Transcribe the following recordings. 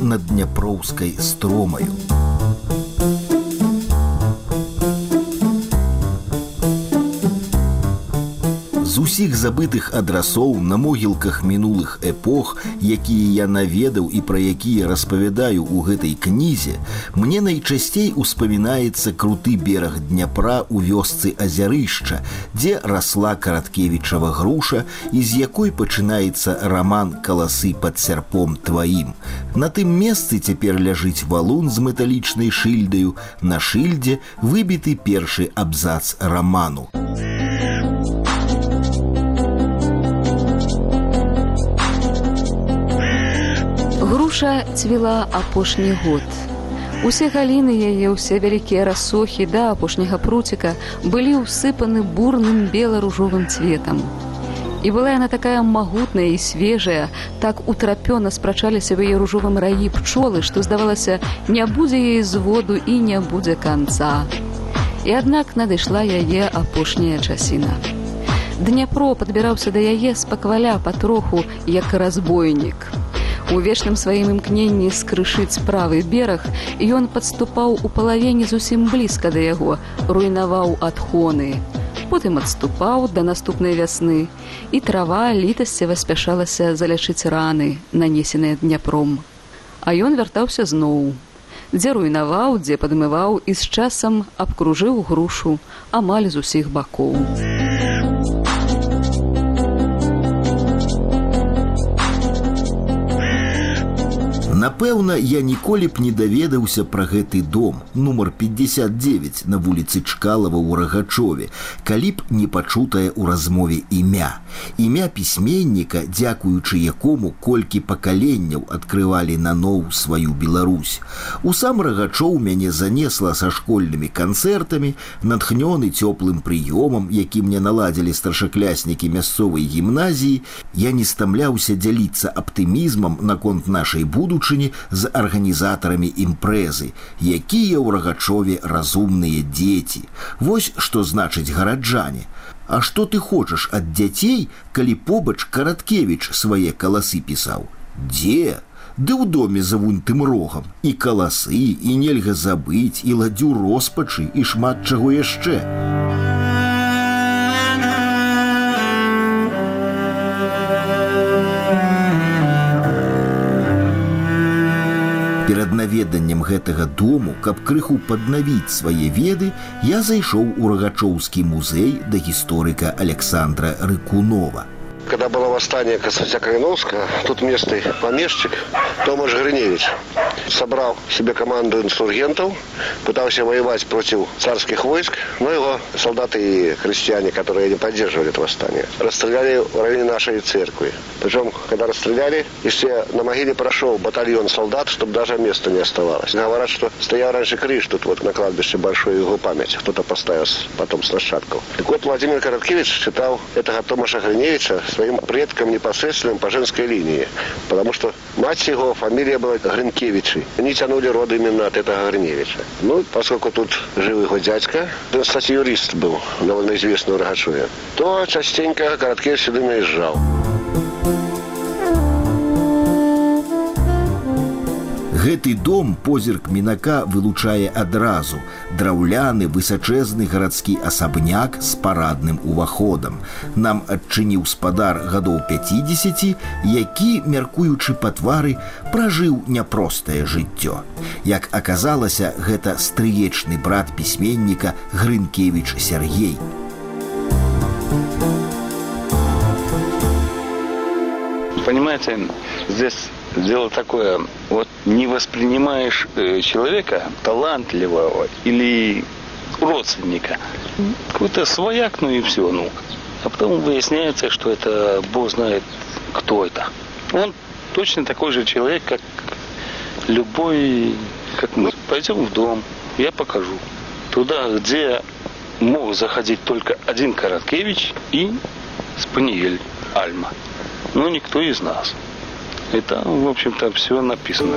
над дняпроўскай стромаю. Усіх забытых адрасоў на могілках мінулых эпох, якія я наведаў і пра якія распавядаю ў гэтай кнізе, мне найчасцей успамінаецца круты бераг дняпра ў вёсцы азярышча, дзе расла караткевічава груша і з якой пачынаецца раман каласы пад сярпом тваім. На тым месцы цяпер ляжыць валун з металічнай шыльдаю, на шыльдзе выбіты першы абзац раману. Груша цвіла апошні год. Усе галіны яе ўсе вялікія расохі да апошняга пруціка былі ўсыпаны бурным бела-ружовым цветам. І была яна такая магутная і свежая, так утрапёна спрачаліся в яе ружовым раі пчолы, што здавалася, не будзе яе зводу і не будзе канца. І аднак надышла яе апошняя часіна. Дняпро падбіраўся да яе спакваля патроху як разбойнік. У вечным сваім імкненні скрышыць правы бераг, ён падступаў у палавені зусім блізка да яго, руйнаваў адхоны. Потым адступаў да наступнай вясны, і трава літасцева спяшалася залячыць раны, нанесеныя дняпром. А ён вяртаўся зноў. Дзе руйнаваў, дзе падмываў і з часам абкружыў грушу амаль з усіх бакоў. Напэўна, я ніколі б не даведаўся пра гэты дом нумар 59 на вуліцы чкалава ў рагачове, калі б не пачутае ў размове імя. Імя пісьменніка, дзякуючы якому колькі пакаленняў адкрывалі наноў сваю Беларусь. У сам рагачоў мяне занесла са школьнымі канцэртамі, натхнёны цёплым прыёмам, які мне наладзілі старшакляснікі мясцовай гімназіі, я не стамляўся дзяліцца аптымізмам наконт нашай будучы будучыні з арганізатарамі імпрэзы, якія ў рагачове разумныя дзеці. Вось што значыць гараджане. А што ты хочаш ад дзяцей, калі побач караткевіч свае каласы пісаў? Дзе? Ды ў доме за вунтым рогам і каласы і нельга забыць і ладзю роспачы і шмат чаго яшчэ. Наведаннем гэтага дому, каб крыху паднавіць свае веды, я зайшоў у рагачоўскі музей да гісторыка Александра Рыкунова. Когда было восстание Косатя Калиновского, тут местный помещик Томаш Гриневич собрал себе команду инсургентов, пытался воевать против царских войск, но его солдаты и христиане, которые не поддерживали это восстание, расстреляли в районе нашей церкви. Причем, когда расстреляли, если на могиле прошел батальон солдат, чтобы даже места не оставалось. Говорят, что стоял раньше крыш тут вот на кладбище большой его память. Кто-то поставил потом с нащадков. Так вот, Владимир Короткевич считал этого Томаша Гриневича своим предкам непосредственным по женской линии. Потому что мать его, фамилия была Гринкевичи. Они тянули род именно от этого Гриневича. Ну, поскольку тут жил его дядька, он, кстати, юрист был, довольно известный в Рогачеве, то частенько Короткевич сюда наезжал. Гэты дом позірк мінака вылучае адразу драўляны высачэзны гарадскі асабняк з парадным уваходам. Нам адчыніў спадар гадоў 50, які, мяркуючы па твары, пражыў няпростае жыццё. Як аказалася, гэта стрыечны брат пісьменніка Грынкевич Сергей. Понимаете, здесь дело такое, вот не воспринимаешь э, человека талантливого или родственника, какой-то свояк, ну и все, ну. А потом выясняется, что это Бог знает, кто это. Он точно такой же человек, как любой, как мы. Пойдем в дом, я покажу. Туда, где мог заходить только один Короткевич и Спаниель Альма. Но никто из нас. И там, в общем-то, все написано.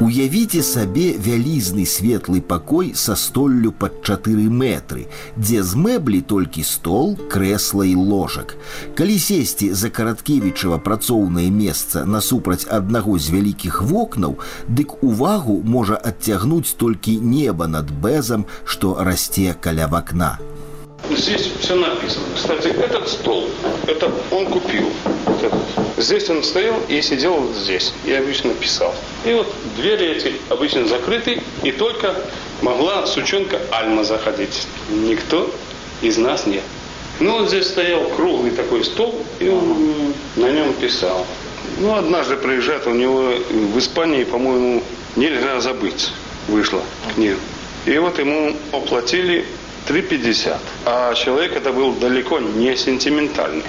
Уявіце сабе вялізны светлы пакой са столлю пад 4 метры, дзе з мэблі толькі стол, крэсла і ложак. Калі сесці за караткевічава працоўнае месца насупраць аднаго з вялікіх вокнаў, дык увагу можа адцягнуць толькі неба над бэзам, што расце каля вакна. Здесь все написано. Кстати, этот стол, это он купил. Вот этот. Здесь он стоял и сидел вот здесь. И обычно писал. И вот двери эти обычно закрыты, и только могла сучонка Альма заходить. Никто из нас нет. Ну, вот здесь стоял круглый такой стол, и он на нем писал. Ну, однажды приезжает, у него в Испании, по-моему, нельзя забыть, вышла книга. И вот ему оплатили 3,50. А человек это был далеко не сентиментальный.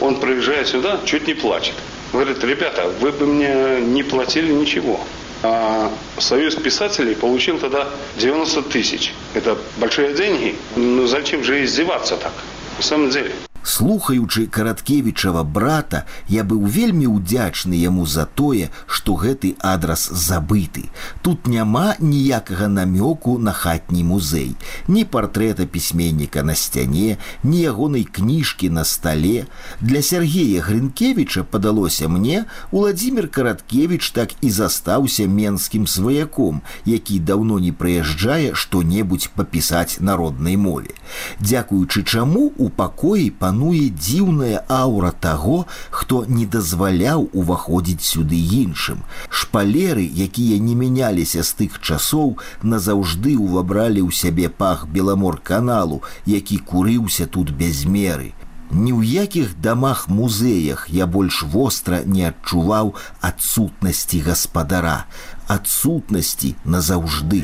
Он приезжает сюда, чуть не плачет. Говорит, ребята, вы бы мне не платили ничего. А Союз писателей получил тогда 90 тысяч. Это большие деньги. Ну зачем же издеваться так? На самом деле. Слухаючы караткевічава брата, я быў вельмі ўдзячны яму за тое, што гэты адрас забыты. Тут няма ніякага намёку на хатні музей, ні партрэта пісьменніка на сцяне, ні ягонай кніжкі на стале. Для Сергея Грынкевіча падалося мне, Уладзімир Караткевіч так і застаўся менскім сваяком, які даўно не прыязджае што-небудзь папісаць народнай мове. Дзякуючы чаму у пакоі па пануе дзіўная аура таго, хто не дазваляў уваходзіць сюды іншым. Шпалеры, якія не мяняліся з тых часоў, назаўжды ўвабралі ў сябе пах беламор каналу, які курыўся тут без меры. Ні ў якіх дамах музеях я больш востра не адчуваў адсутнасці гаспадара, адсутнасці назаўжды.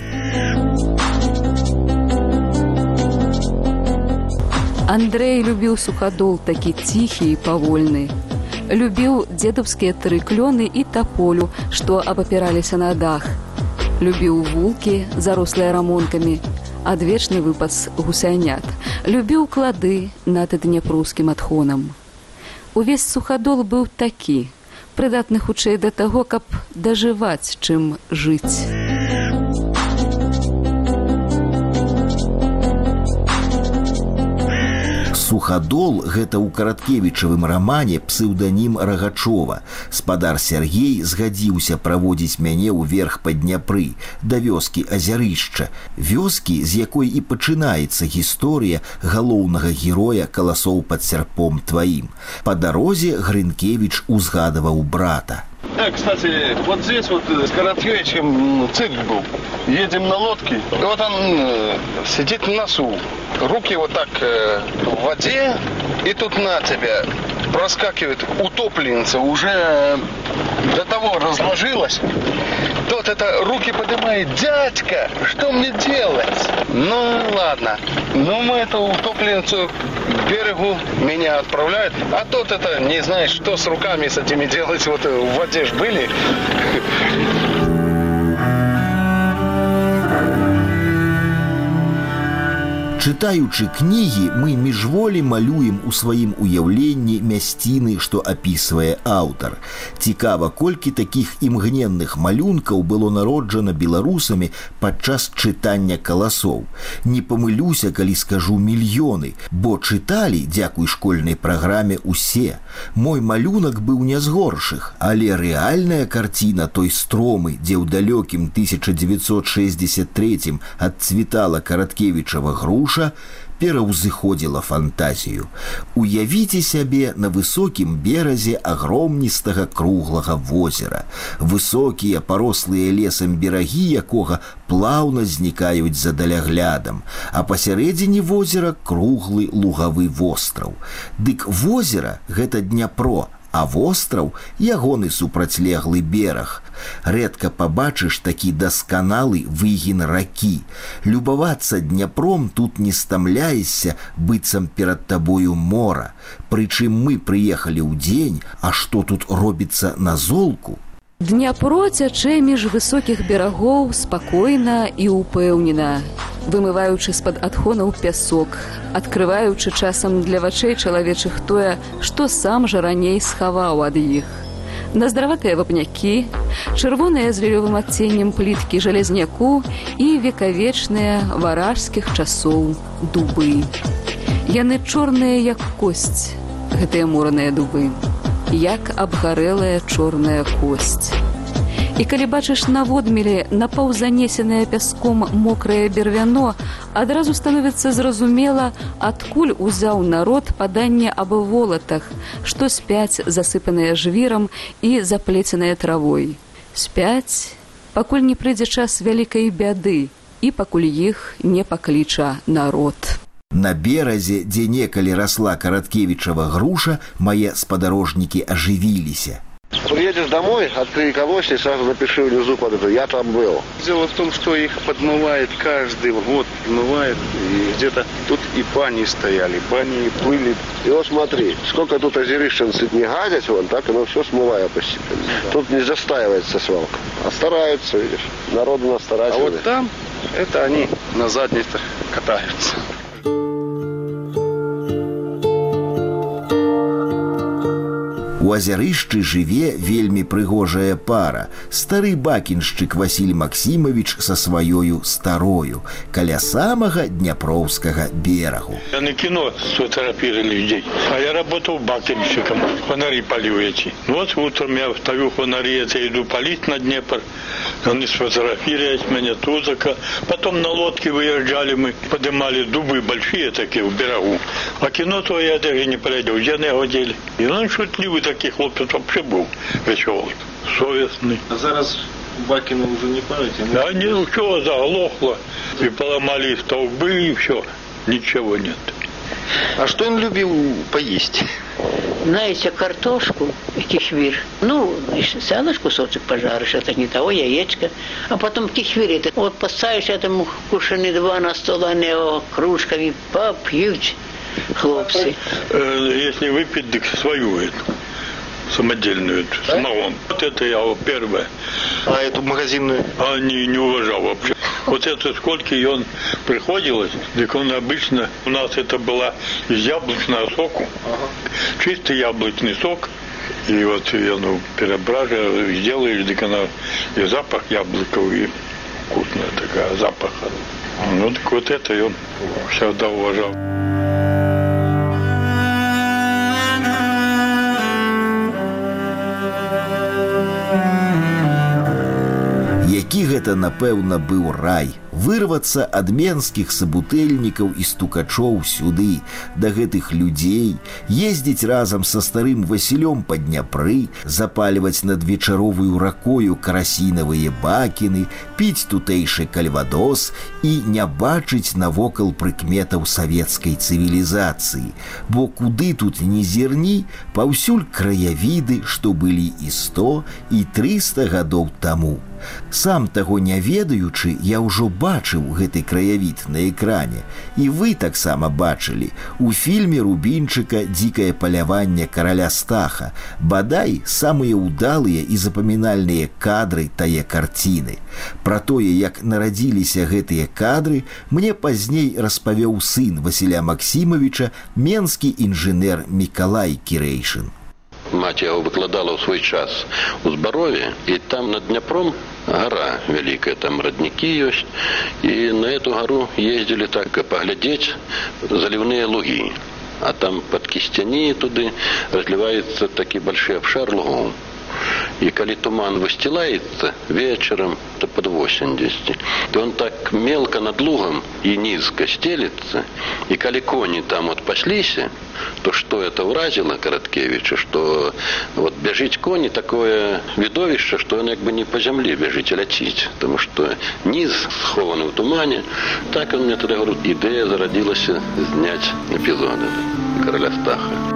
Андрэй любіў сухадол такі ціхі і павольны. Любіў дзедаўскія тры клёны і таполю, што абапіраліся на дах. Любіў вулкі, зарослыя рамонкамі, адвечны выпас гусянят. Любіў клады над дняпрускім адхонам. Увесь сухадол быў такі, прыдатны хутчэй да таго, каб дажываць, чым жыць. Сухадол гэта ў караткевічавым рамане псеўданім рагачова. Спадар Сергей згадзіўся праводзіць мяне ўверх па дняпры да вёскі азярышча, вёскі, з якой і пачынаецца гісторыя галоўнага героя каласоў пад сярпом тваім. Па дарозе Грынкевіч узгадаваў брата. А, кстати, вот здесь вот с Короткевичем цирк был. Едем на лодке. И вот он э, сидит на носу. Руки вот так э, в воде. И тут на тебя проскакивает утопленница. Уже до того разложилась. Тот это руки поднимает. Дядька, что мне делать? Ну, ладно. Ну, мы эту утопленницу к берегу меня отправляют. А тот это не знает, что с руками с этими делать. Вот в воде ж были. Чытаючы кнігі, мы міжволі малюем у сваім уяўленні мясціны, што апісвае аўтар. Цікава, колькі такіх імгненных малюнкаў было народжана беларусамі падчас чытання каласоў. Не памылюся, калі скажу мільёны, бо чыталі, дзякуй школьнай праграме усе. Мой малюнак быў не з горшых, але рэальная карціна той стромы, дзе ў далёкім 1963 адцвітала караткевічава груша, душа пераўзыходзіла фантазію. Уявіце сябе на высокім беразе агромністага круглага возера. Высокія парослыя лесам берагі якога плаўна знікаюць за даляглядам, а пасярэдзіне возера круглы лугавы востраў. Дык возера гэта дняпро, а востраў ягоны супрацьлеглы бераг. Рэдка пабачыш такі дасканалы выгін ракі. Любавацца дняпром тут не стамляешся быццам перад табою мора. Прычым мы прыехалі ў дзень, а што тут робіцца на золку, Дняпро цячэ між высокіх берагоў спакойна і ўпэўнена, вымываючы з-пад адхонаў пясок, адкрываючы часам для вачэй чалавечых тое, што сам жа раней схаваў ад іх. Наздраватыя вапнякі, чырвоныя з лілёвым адценнем пліткі жалезняку і векавечныя варажскіх часоў дубы. Яны чорныя як косць, гэтыя мураныя дубы, як абгарэлая чорная косць. І калі бачыш наводмелі напаўзанесенае пяском мокрае бервяно, адразу становіцца зразумела, адкуль узяў народ паданне аб волатах, што спяць засыпаныя жвірам і заплеценыя травой. Спяць, пакуль не прыйдзе час вялікай бяды і пакуль іх не пакліча народ. На беразе, дзе некалі расла караткевічава груша, мае спадарожнікі ажывіліся. Приедешь домой, открой колосья, сразу напиши внизу под это «Я там был». Дело в том, что их подмывает каждый год, подмывает. И где-то тут и бани стояли, бани плыли. И вот смотри, сколько тут озерищенцы не гадят, вон, так оно все смывая постепенно. Тут не застаивается свалка. А стараются, видишь. Народ у нас А старательный. вот там, это они на задницах катаются. У азярышчы жыве вельмі прыгожая пара. Стары бакеншчык Васіль Максімович са сваёю старою каля самага дняпроўскага берагу. Я на кино сфотографировали людей, а я работал бакенщиком, фонари полил эти. Вот утром я встаю фонари, это иду полить на Днепр, они сфотографировать меня тузака. Потом на лодке выезжали мы, поднимали дубы большие такие в берегу. А кино то я даже не пройдел, где на его деле. И он шутливый таких хлопец вообще был, веселый, совестный. А зараз Бакина уже не памяти. Да не, все заглохло, и поломали столбы, и все, ничего нет. А что он любил поесть? Знаете, картошку и кишмир. Ну, и салыш кусочек пожаришь, это не того, яичко. А потом кишмир, это вот поставишь этому кушаны два на стол, они его кружками попьют, хлопцы. Э, если выпить, так свою эту, самодельную, эту, самогон. Вот это я вот первое. А эту магазинную? А не, не уважал вообще. Вот это сколько и он приходилось, так он обычно, у нас это была из яблочного соку, чистый яблочный сок, и вот я, ну, перебраживаешь, делаешь, так она и запах яблоков, и вкусная такая, запах. Ну, так вот это и он всегда уважал. Які гэта, напэўна, быў рай, вырвацца ад менскіх сабутэльнікаў і стукачоў сюды, да гэтых людзей, ездзіць разам са старым Васілём па Дняпры, запальваць над вечаровую ракою карасінавыя бакіны, піць тутэйшы кальвадос і не бачыць навокал прыкметаў савецкай цывілізацыі. Бо куды тут не зерні, паўсюль краявіды, што былі і 100 і 300 гадоў таму. Сам таго не ведаючы, я ўжо бачыў гэты краявід на экране. І вы таксама бачылі у фільме рубінчыка дзікае паляванне караля стаха, бадай самыя ўдалыя і запамінальныя кадры тае карціны. Пра тое, як нарадзіліся гэтыя кадры, мне пазней распавёў сын Васіля Максімовича менскі інжынер Мікалай Кірэйшын. Маці яго выкладала ў свой час у збарове і там над дняпром гора вялікая там раднікі ёсць і на эту гару ездзілі так паглядзець заліўныя лугі а там под кісцяні туды разліваецца такі большой абшар лугоў і калі туман высцілаецца вечарам то под 80 то он так мелко над лугам і нізка стелецца і калі коні там от пасліся то что это ўразіла караткевича что вот бяжыць коні такое відовішча что он як бы не по зямле бяжыць а ляціць потому что ніз схованы ў тумане. Так он мне тады говорю ідэя зарадзілася зняць эпізоды караля стаха